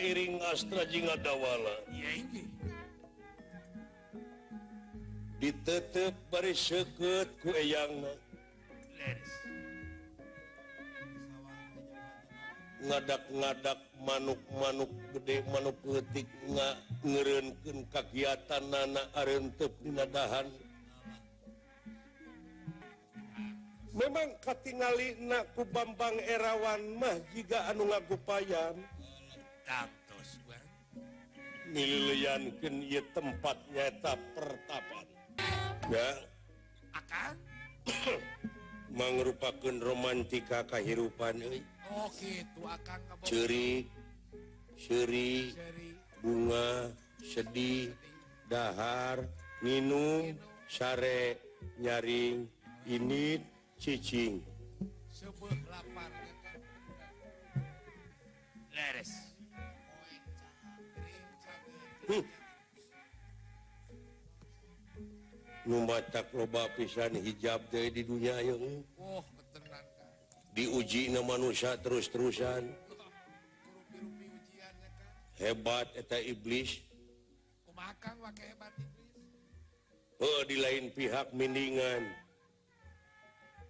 iring Astra Jing adawala ditetp ku ngadak- ngadak manuk manuk gede manuk detik ngerrunken kagiatan na arenhan memang Kat naku Bambang erawan mah juga anu ngagu payang milian Ken tempat nyata pertapan merupakan romantika ke kehidupan ini ciri serri bunga sedih dahar minum Syre nyaring ini ciciku Haimba hmm. tak lobapisan hijab di dunia yang oh, diuji nama manusia terus-terusan hebateta iblis Hai Oh di lain pihak mendingan Hai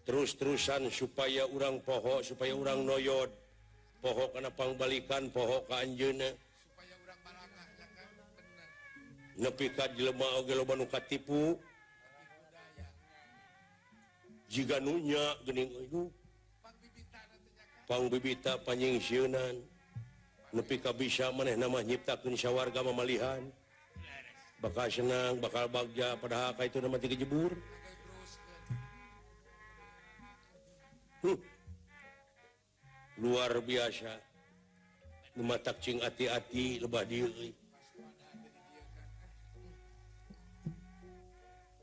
terus-terusan supaya orangrang-pohok supaya orang noyopokohok Kenpangbalikan pohok kanjene uka jika nunyabita panjing bisa meneh namapta kenisya warga mamahan bakal senang bakal Bag pada hakkak itu jebur luar biasacing hati-hati lebah diri kita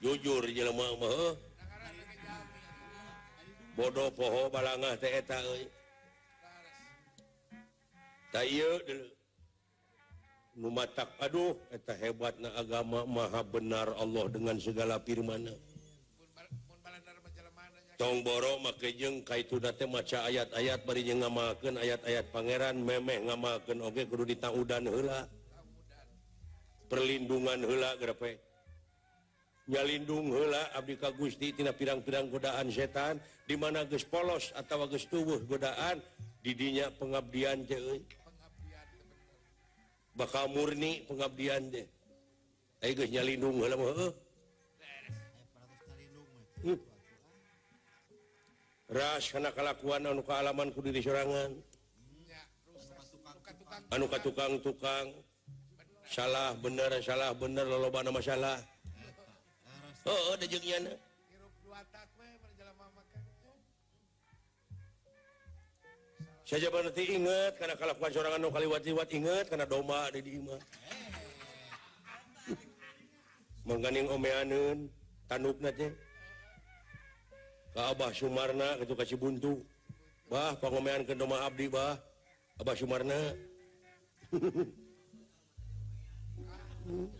jujur bodoh pohouh hebat agama ma benar Allah dengan segala Firman tomboro make jengka itu date maca ayat-ayat bemaken ayat-ayat Pangeran meme ngamaken Oke di tahun dan perlindungan hela graf lindung Gustitina pirang-pidang godaan setan dimana guys polos ataugus tubuh godaan didinya pengabdian bakal murni pengabdian de hmm. ras karena kelakuan an kealaman di serangan anuka tukang tukang salah benar salah bener loban masalah Oh, oh, saja banget ingat karena kalau seorang nukhaliwat-tiwat inget karena doma ada eh. mengganing omeun tannya Kaahh Suarna itu kasih buntu Bah pengomean kedoma Abdibah Abah Suarna ah.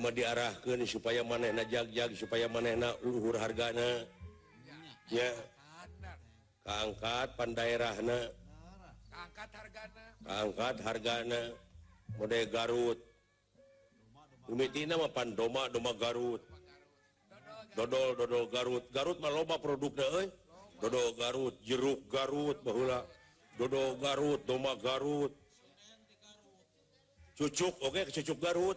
diarahkan nih supaya manenna ja-ja supaya menenakhur harganya ya angkat pandairahna angkat hargaa mode garut namadomadoma garut dodol-dodol garut garut produk dodol garut jeruk garut dodol garut do garut cucuk Oke ke cucuk garut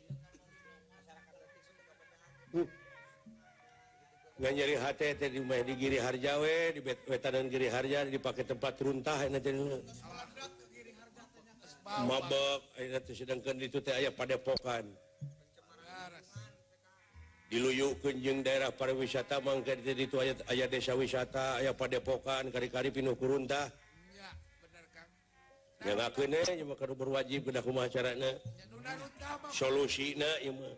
nyeri H digir Harjawetan dan Harja dipakai tempat runtahk sedangkan dituti aya pada pokan diluu kejeng daerah parawiata mang itu ayat-ayat desa wisata aya pada pokan kari-kari pinuh ke runtah yang akhirnya berwaji benda soluinadu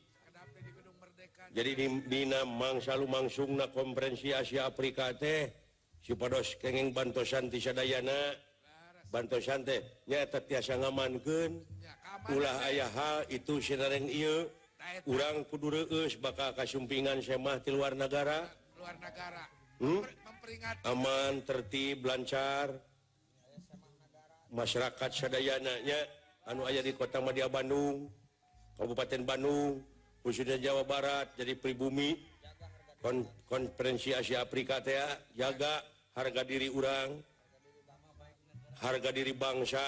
jadi Binam mangsa lumangsung na kompferensi Asia Afrikaados Banidayana Banman pula ayaha itu kurang bakal Kapinganmah di luar negara hmm? aman terti belancar masyarakat sedayyannya anu aya di kota Madya Bandung Kabupaten Bandung sudah Jawa Barat jadi pribumi konferensi asia-prikat ya jaga harga diri urang harga diri bangsa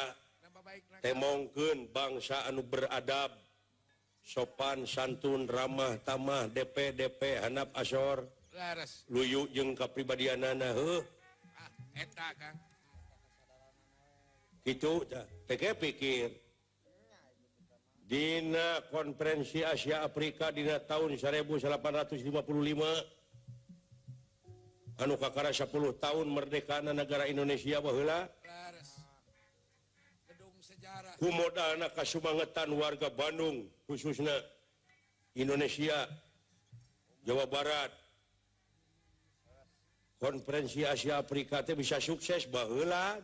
temongken bangsa anu beradab sopan santun ramah tambah DP DP Hanap asor je pribadian gitu TK pikir Dina konferensi Asia Afrika Dina tahun 1855 anuukakara 10 tahun Merdekka negara Indonesia kumu anak Kamanetan warga Bandung khususnya Indonesia Jawa Barat konferensi Asia Afrika itu bisa sukses bahlah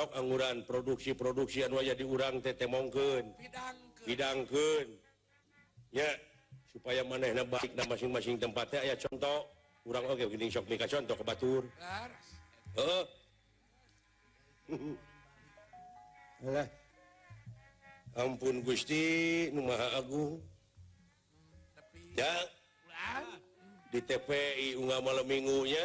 anguran produksi produksi jadi urangtetekenang ya supaya maneh masing-masing tempatnya aya contoh urang contohtur ampun Gusti hmm, di TPI Una malam minggunya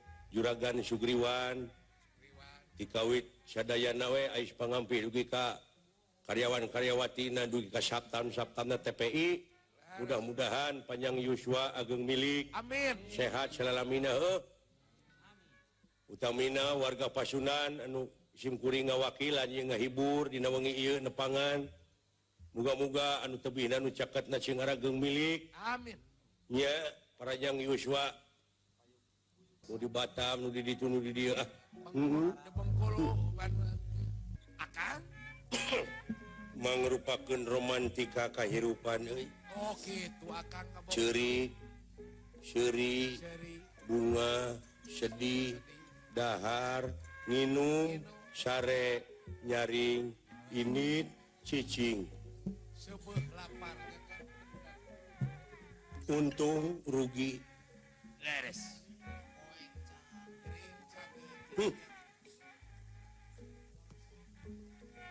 juraga Sugriwan dikawit syadaweilika karyawan karyawati Natanda TPI mudah-mudahan panjang Yusua ageng milikmin sehat Uutamina warga pasunan anu simkuringwakilanbur nepga-mga anu tean katgara geng milik panjang Yusua di Batam ditunuuh di dia menge merupakan romantika kehidupan oh, cirisri bunga sedih dahar minum Syre nyaring ini ccing Hai untuktung rugires Hai hmm.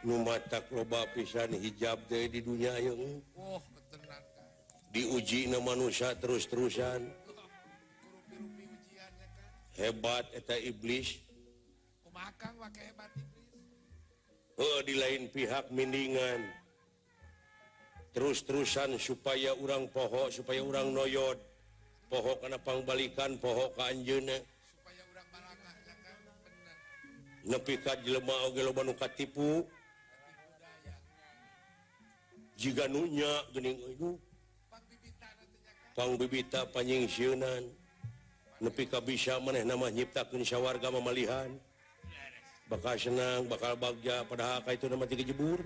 Nuroba pisn hijab de di dunia yang oh, diuji nama manusia terus-terusan hebateta iblis hai Oh di lain pihak minddingan Hai terus-terusan supaya urang-pohok supaya orang noyo pohok Kenpangbalikan pohok kan jenek nya kaumbita panjing meneh namaptasya warga memelihan bakal senang bakal Bagja padaka itu dijebur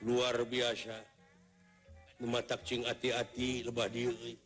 luar biasa me Cing hati-hati lebah diri kita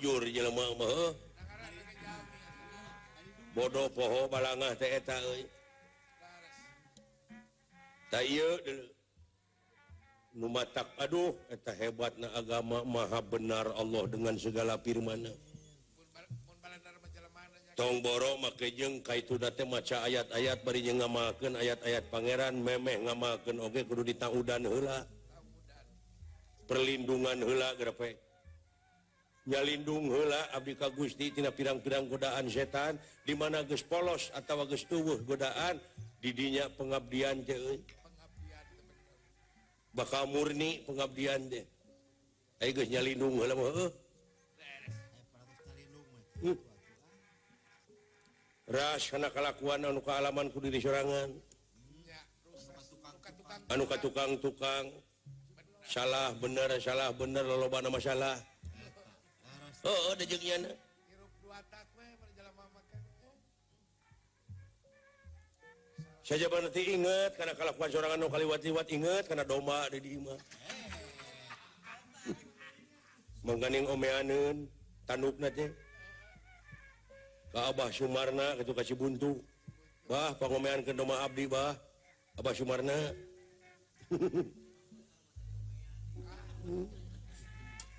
jur bodohhouh hebat agama ma benar Allah dengan segala Firmana toro makengka itu maca ayat-ayatmaken ayat-ayat Pangeran meme ngamaken Oke di tahun dan perlindungan hela grafik lindung Gustitina pirang-piraang godaan setan dimana guys polos atau tubuh godaan didinya pengabdian bakal murni pengabdian de hmm. kelakuan an kealaman serangan anuka tukang tukang salah bener salah bener masalah Hai oh, saja banget inget karena kalau seorangkhaliwatiwat inget karena doma ada di mengganing omeen tanduk Kaahh Suarna ke kasih buntu Ba pengomean kedoma Abdibah Abah Suarna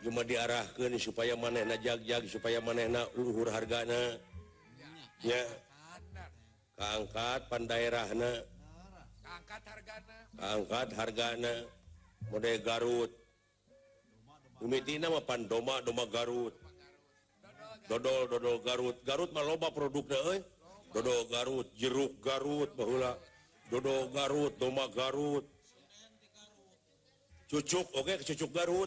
cuma diarahkan supaya manenakja supaya manaenak luhur hargaa ya angkat pandarahna angkat hargaa mode garutiti namadodoma garut dodol-dodo garut garut produkdo garut jeruk garut dodo garut garut cucuk Oke ke cucuk garut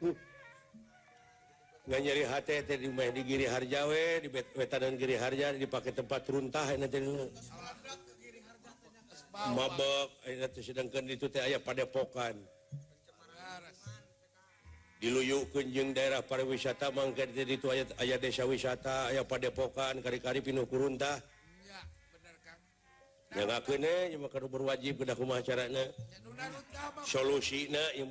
Hai nggak nyeri H di gir Harjawe dita dan geri Harja dipakai tempat runtah nanti dulu mabok sedangkan dit aya pada pokan Hai diluu kenjeng daerah pada wisata manggga jadi itu ayat-ayat desa wisata Ayah pada pokan kari-kari pinuku runtah ke e, maka berwajib pecara soluina Iam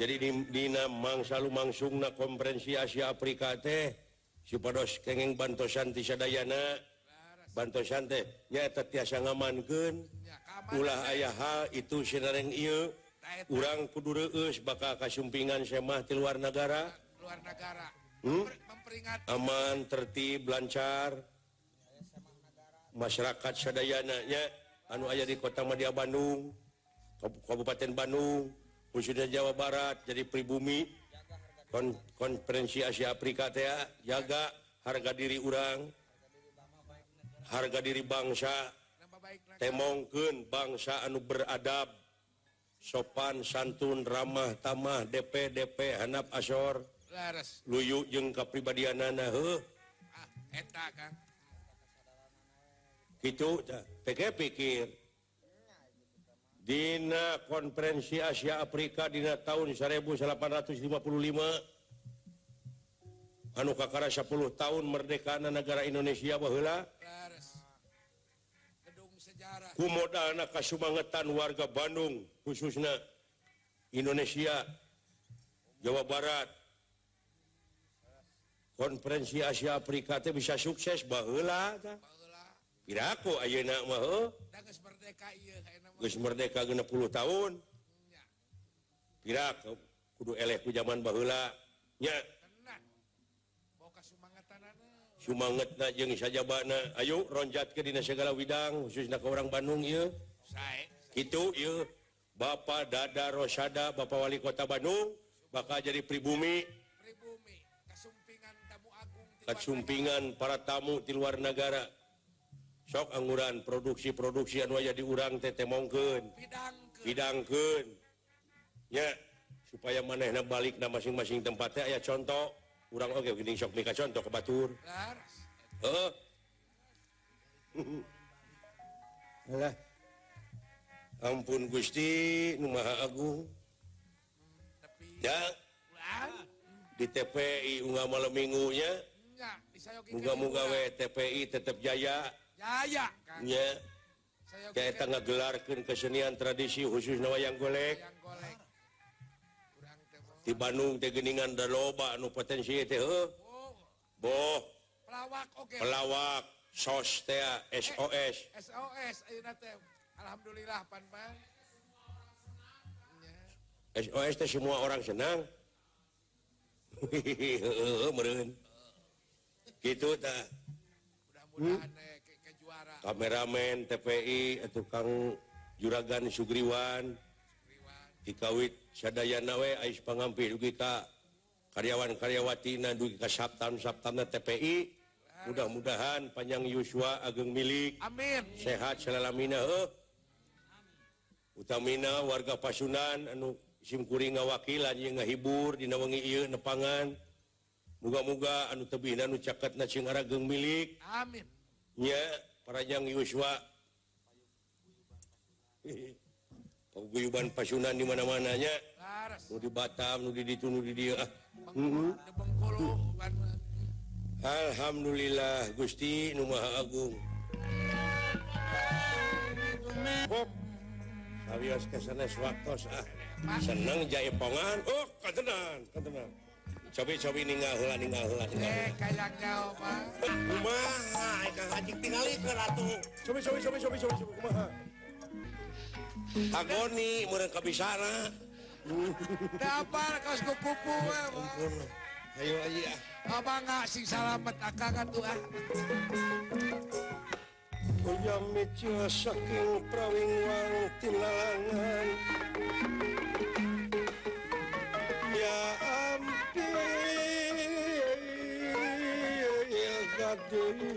jadi Dinam mangsalumangsung kompferensi Asia Afrika tehados Bandayana Banasa pula ayaha itu u Kudure bakal Kapinganmah di luar negara hmm? aman terti belancar masyarakat sedayanya anu aya di kota Maya Bandung Kabupaten Bandung sudah Jawa Barat jadi pribumi konferensi asia-prikat ya jaga harga diri urang harga diri bangsa temongken bangsa anu beradab sopan santun ramah tambah DPDP Hanap ashor lujung kepribadian ah, gitu TK pikir Dina konferensi Asia Afrika Dina tahun 185 anukakaraya 10 tahun Merdekka negara Indonesia bahwa kumuda anak Ka Sumanetan warga Bandung khususnya Indonesia Jawa Barat Hai konferensi Asia- Afrika itu bisa sukses bahku Merrdeka kepul tahunkira zamant A Ronjat ke Dinasgaladang khusus ke orang Bandung itu Bapak dada Roada Bapak Walikota Bandung bakal jadi pribumisumpingan para tamu di luar negara itu anguran produksiprosi jadi di urangteteken bidang ya supaya maneh balik dan masing-masing tempatnya ya contoh urang contoh ampun Gusti di TPI malam minggunya muga-mgawe TPI tetap jaya tengahkan kesenian tradisi khususah yang golek di Bandung keingan potensi bo pelawak sosteOS eh, Alhamdulillah semua orang senang gitu punya kameramen TPI tukang juragaraga Sugriwan dikawi syadaweil karyawan-karyawati Naanda TPI mudah-mudahan panjang Yusua ageng milik amin sehat Uutamina warga pasunan anu simkuring Ngwakihiburwang nep ga-muga anu tean caketgara geng milik ya Rajang Yusuaguyuban pasunan di mana-mananya di Batam dituh di dia ah. mm-hmm. Alhamdulillah Gusti Numa Agung ah. seneng Jaya temanteman cabe tua tim ya ah Quan εί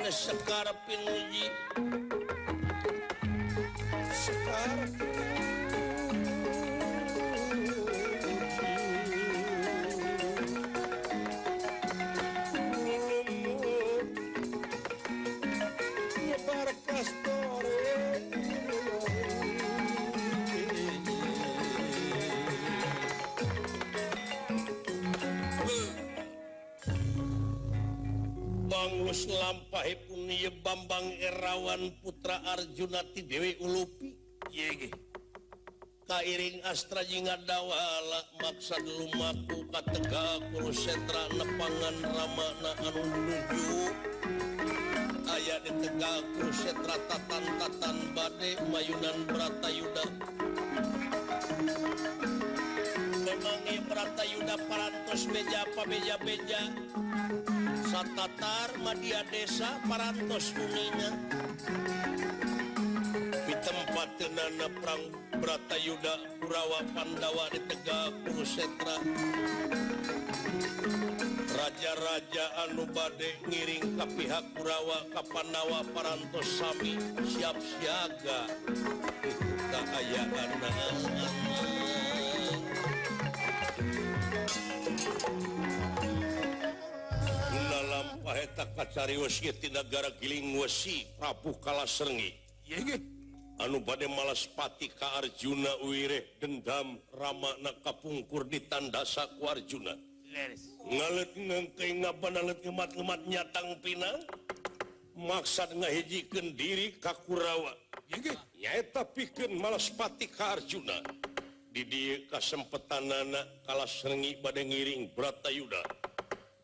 να स πγ स tulus lampahipun Bambang Erawan Putra Arjunati Dewi Ulupi Yege. Iya, iya. Kairing Astra Jinga Dawala dulu lumaku katega kulu sentra nepangan ramana anu nuju aya di tegak kulu sentra tatan tatan bade mayunan berata beratayuda memangi yuda parantos beja pabeja beja, beja. Qtar Mayaadesa paras buminya di tempat Tenana perang Bratayuda Purawa Pandawa ditegakku Setra raja-raja Anubade ngiring ke pihak Purawa Kapanawa paraantos Sami siap siaga dibuka ayah an an bad malaspati Arjuna dendam ramakna kapungkur di tansa kuarjunanya tangpinang maksad ngajiken diri Kakuwa pi malaspatiharjuna did kasempatan anak kalah sergi baden ngiring Brata Yuda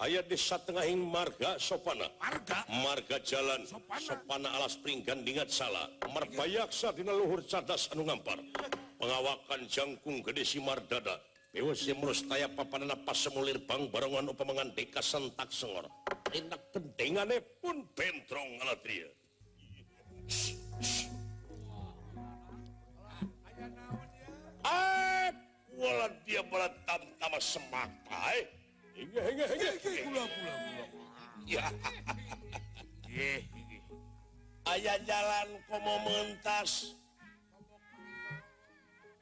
ayat desa Tengahin marga sopana marga, marga jalan sopana, sopana alas peringgan dingat salah merbayaksa dina luhur cadas anu ngampar pengawakan jangkung gede si mardada Bewas si merus taya papanana pas semulir bang barongan upamangan deka sentak sengor. Enak pentingannya pun bentrong ala dia. Eh, wala dia malah tam-tama semak, eh. ayah jalan pemomentas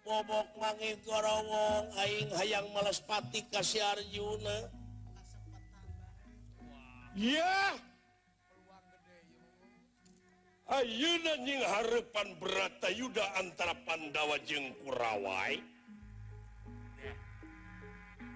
bobokk mangit tuarongong Aing hayang malespatikasi Ar Yuna hapan berata Yuda antara Panda wajengpurawai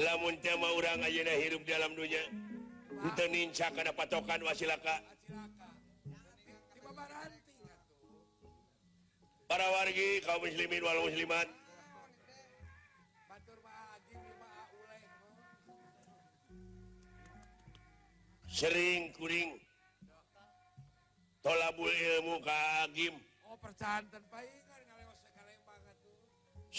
ma hidup dalam dunia kitaca kepat tokan wasilaka para warga kaum muslimin muslim seringkuring tolabul ilmu ka oh, perca terbaik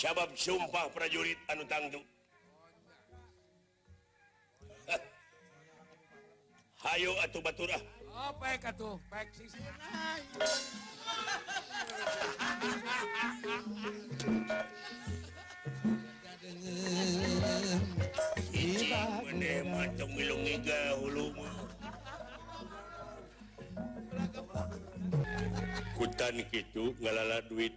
sabab sumpah prajurit anu tangtu Hayo atuh baturah oh, baik atuh ngalala duit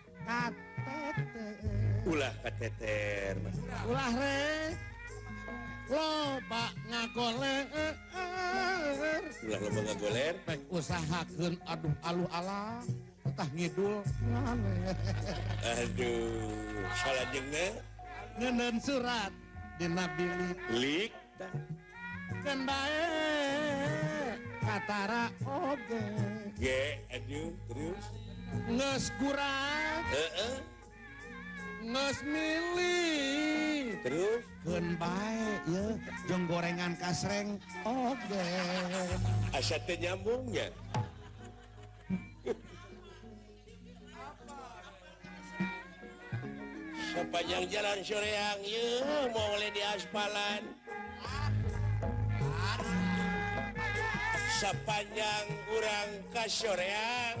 pulah Kter Wow Pak ngakole usaha aduh Alu atah ngiduluh salah je on surat dinabili klik danbak katara oke terus ngeskurang uh ngesmili terus gun baik ya jeng gorengan kasreng oke okay. asetnya nyambungnya sepanjang jalan sore yang ya mau oleh di aspalan sepanjang kurang kasur yang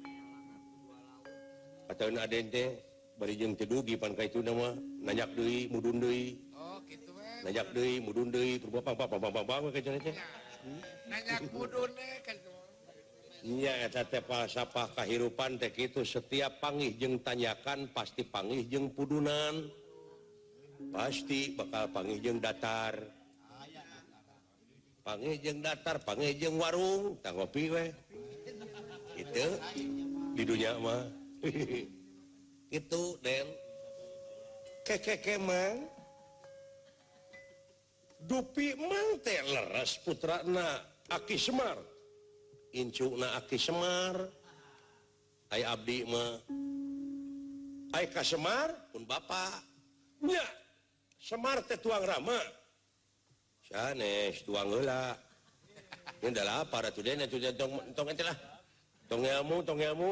cedugi tek itu setiap pangijeng tanyakan pasti Pangijeng pudunan pasti bakal pangijeng datar pangijeng datar pangejeng warungwe itu tinyamah itu dan kekemang dupi mante leras putrana aki Semar Incunaki Semar Abdima Aika Semar pun Bapak Semartuangmang tongmu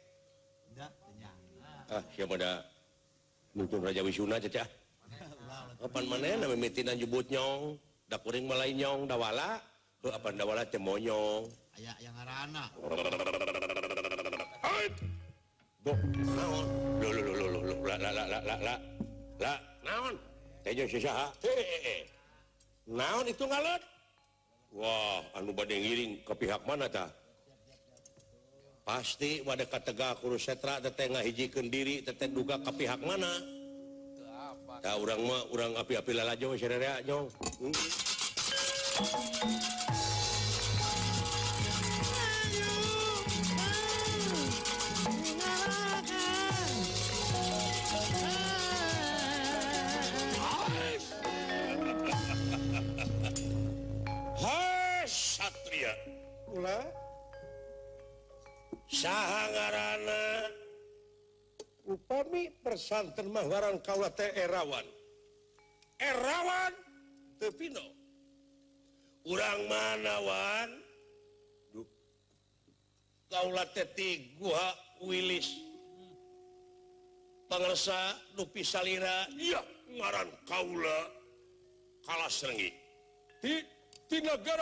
Ah, Raja wis dapuryongwalawalaon itu bad ngiring ke pihak manakah pasti wadeka-tegakkuru setra tete nga hijjiken diriteteten duga tapi hak mana tahu orang mau orang api api lala Jo persantmahwan erawan urang manawan taula Tetik gua Willis pesa Lupi Salina marang Kaula kalahgit di tinggal gar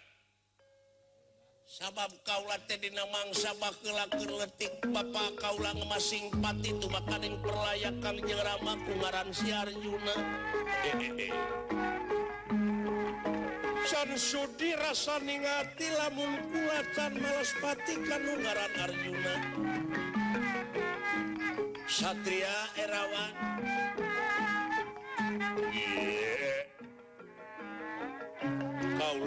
mangsaki-laki ngetik Bapak Kaulang masing pat itu makan yang memperlaykan menyeram penggaran siar Yunaudi rasaningati membuat dan melespatikangara Yuna eh, eh, eh. Satria erawan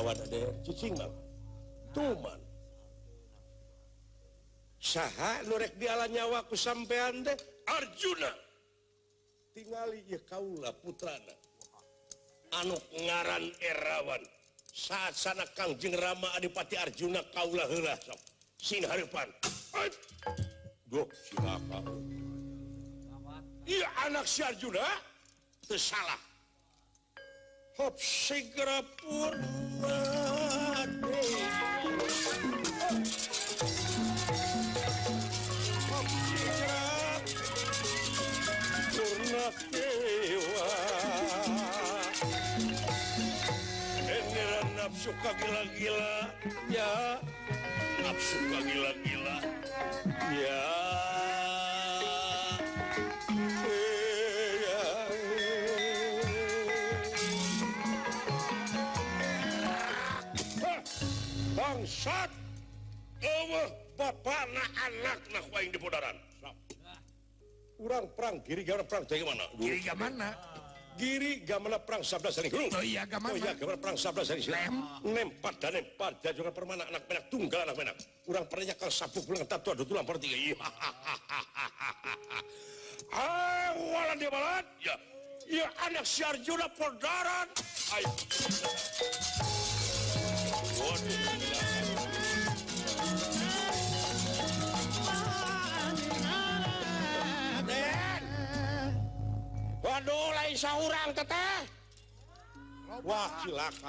wan ada cu cuman Hai Sy nurek di a nyawaku sampe andek Arjuna tinggal Kaula putran anuge ngaran erawan saat-sana Kang Jing Rama Adipati Arjuna Kaula Sin go ya anak Syarjuna salah hop segera purna hop segera purna dewa eneran nafsu kagila-gila ya nafsu kagila-gila ya bangsat Ewa bapak na anak na kuaing di dipodaran Urang perang giri gamana perang jadi mana? Giri gamana? Giri gamana perang sabda sering Oh iya gamana. Oh iya gamana perang sabda sering nem Lem. Nempat dan nempat jangan permana anak menak tunggal anak menak. Urang perangnya kalau sabuk pulang tatu ada tulang tiga. Iya. Ah, walan dia balat. Ya. Ya anak si Arjuna bodaran. Ayo. Waduh. Wa wakilaka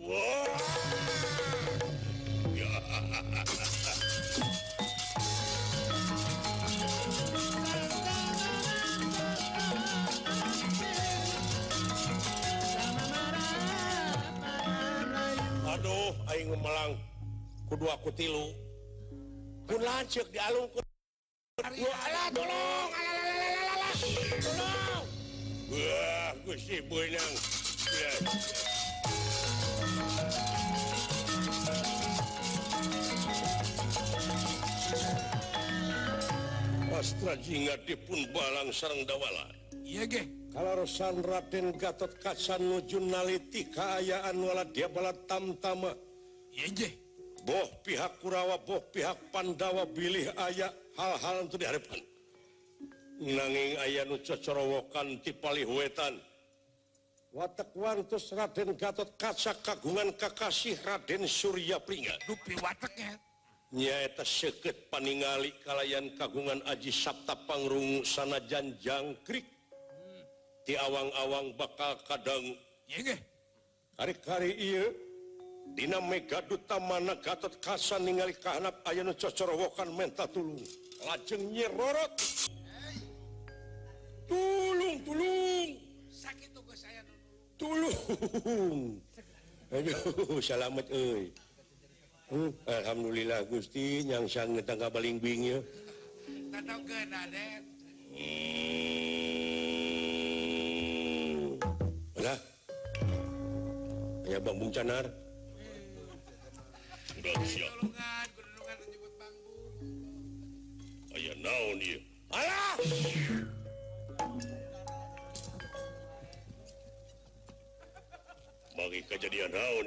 Aduh Agung melang kudu aku tilu pun lance di dolonggue sih Jingat dipun Balang sarang dawala kalau Raden Gat kanaliti keayaanwala dia bala tamt Boh pihak Kurawa Boh pihak pandawa pilih aya hal-hal untuk dihapkan menanging ayah nucowokan tipalitan watak Raden Gatot kaca kaguman Kakasih Raden Surya pria dupi watak paningali kalianyan kagungan Aji Sabptapangrung sana janjang kri hmm. ti awang-awang bakal kadang kar-kar nam duta manatot kas ningalihana mentalung lajengroro tulung sala Alhamdulillah guststi yangs tangga palingbing hanyaung hmm. Canar hmm. bagi kejadian naun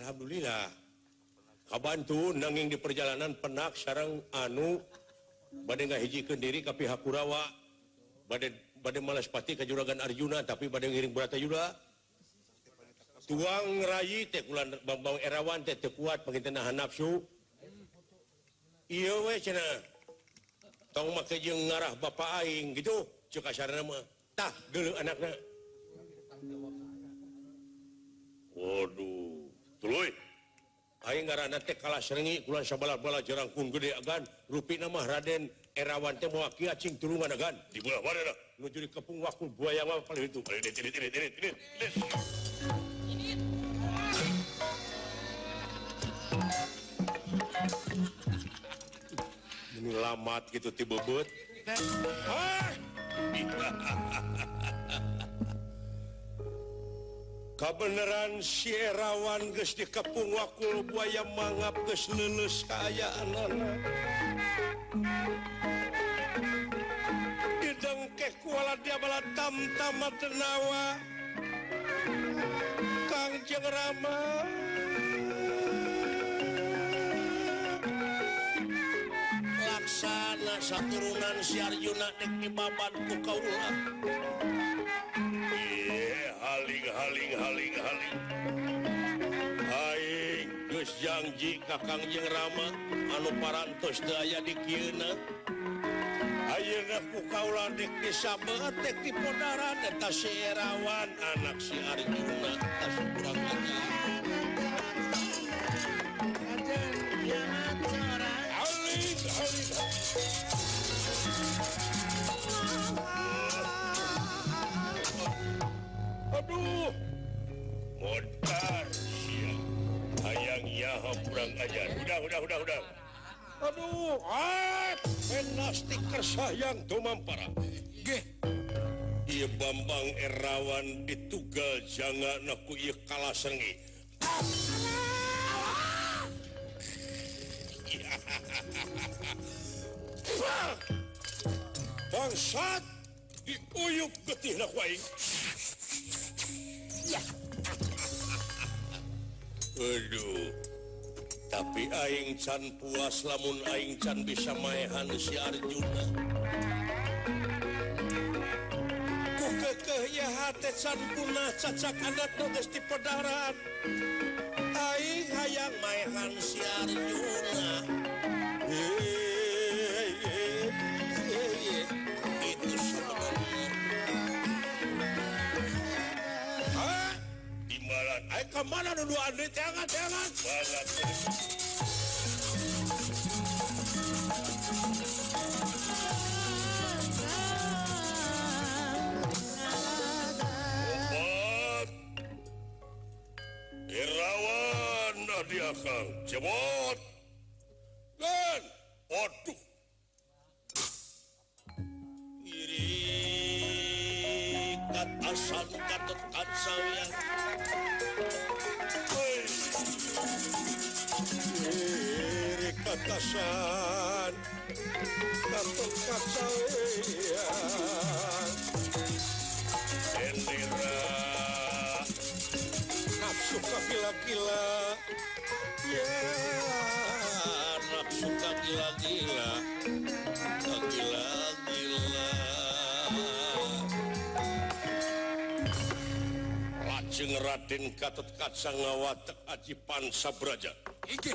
Alhamdulillah kabantu nanging di perjalanan penak sarang anu bad nggak hijjikan sendiri tapi Haurawa bad bad malespati kejuangan Arjuna tapi baden ngiring tuang erawantete kuat pengtenahan nafsu ngarah baing gitu Waduh kalau seringlah-ba jarangung gedegan rui namamah Raden erawan temwakju kepung waktu buayalamat gitu tibuk hahaha beneran Sierawan guys di kepung waktukul bu yang mangga nunnus kayakan diungkeh kuala dia bala tamtawa Kang jema laksana sakuruan siar Yunanik babaukalah haling-haling Hai guys Ja jika Kangjeng ra anu parantos ayaa di ki Ayo nggak kaulah kiah bangettik tipe dara data Sierawan anak sihari Ju ayaang ya kurang aja udah udah udah udahuh tersayang cum para Bambang erawan ditugal jangan nekuykala sengi bangat dibuyup ke uh tapi aing can puas lamun Aing can bisa mainan siarjuna kehatisan pula cacakan tu di pedaran Aya mainan siarjuna Ay, eh, kemana duduan duit jangan jangan. Irawan ah, di akal, cebot. Kan, waduh. Iri kat asan katut kat sawian. Ya. katasan Kantong kacawean Bendera Nafsu kagila kila Ya Nafsu kagila kila kagila kila Lajeng Raden Gatot Kaca ngawatek Aji Pansa beraja. Iki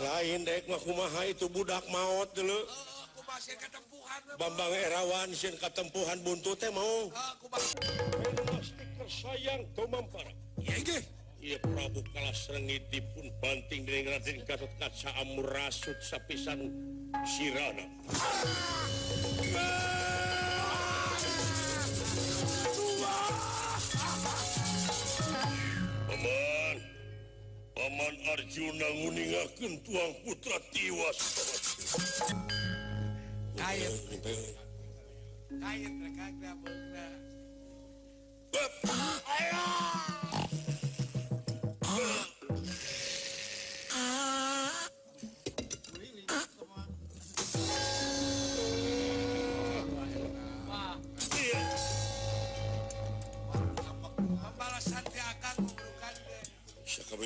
lain Demakha itu budak maut dulu Bambang erawan Jkatempuhan buntunya mau sayang Iya Prabu kalah serengit dipunbanting dengan karutcaam murasut sappisan Sirana ah! Arju nauningken tuang putra tiwa